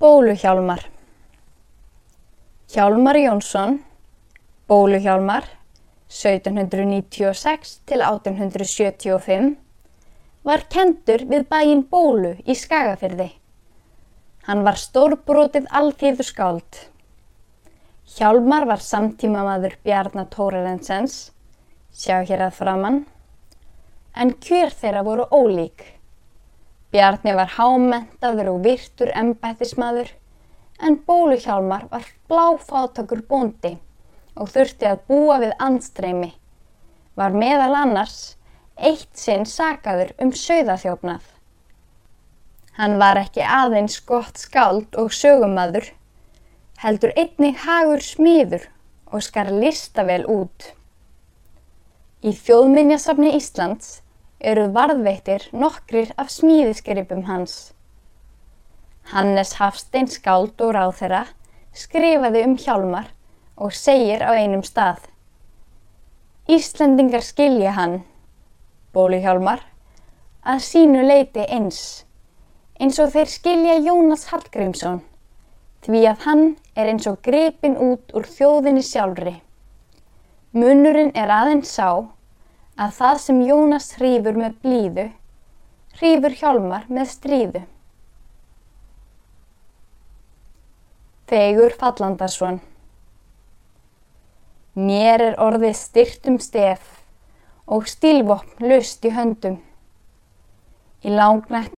Bóluhjálmar Hjálmar Jónsson, Bóluhjálmar, 1796 til 1875, var kendur við bæinn Bólu í Skagafyrði. Hann var stórbrotið alltíðu skáld. Hjálmar var samtímamaður Bjarnar Tórarensens, sjá hér að framann, en kjör þeirra voru ólík. Bjarni var hámentaður og virtur embættismadur, en Bóluhjálmar var bláfátakur bóndi og þurfti að búa við andstreymi. Var meðal annars eitt sinn sakaður um sögðaþjófnað. Hann var ekki aðeins gott skáld og sögumadur, heldur einnig hagur smiður og skar listavel út. Í þjóðminjasafni Íslands eru varðveittir nokkrir af smíðiskeripum hans. Hannes Hafstein skáld og ráþeira skrifaði um hjálmar og segir á einum stað. Íslendingar skilja hann, bóluhjálmar, að sínu leiti eins, eins og þeir skilja Jónas Hallgrímsson, því að hann er eins og grepin út úr þjóðinni sjálfri. Munurinn er aðeins sá að það sem Jónas hrýfur með blíðu, hrýfur hjálmar með stríðu. Fegur Fallandarsson Mér er orðið styrt um stef og stílvopn löst í höndum. Í langnætt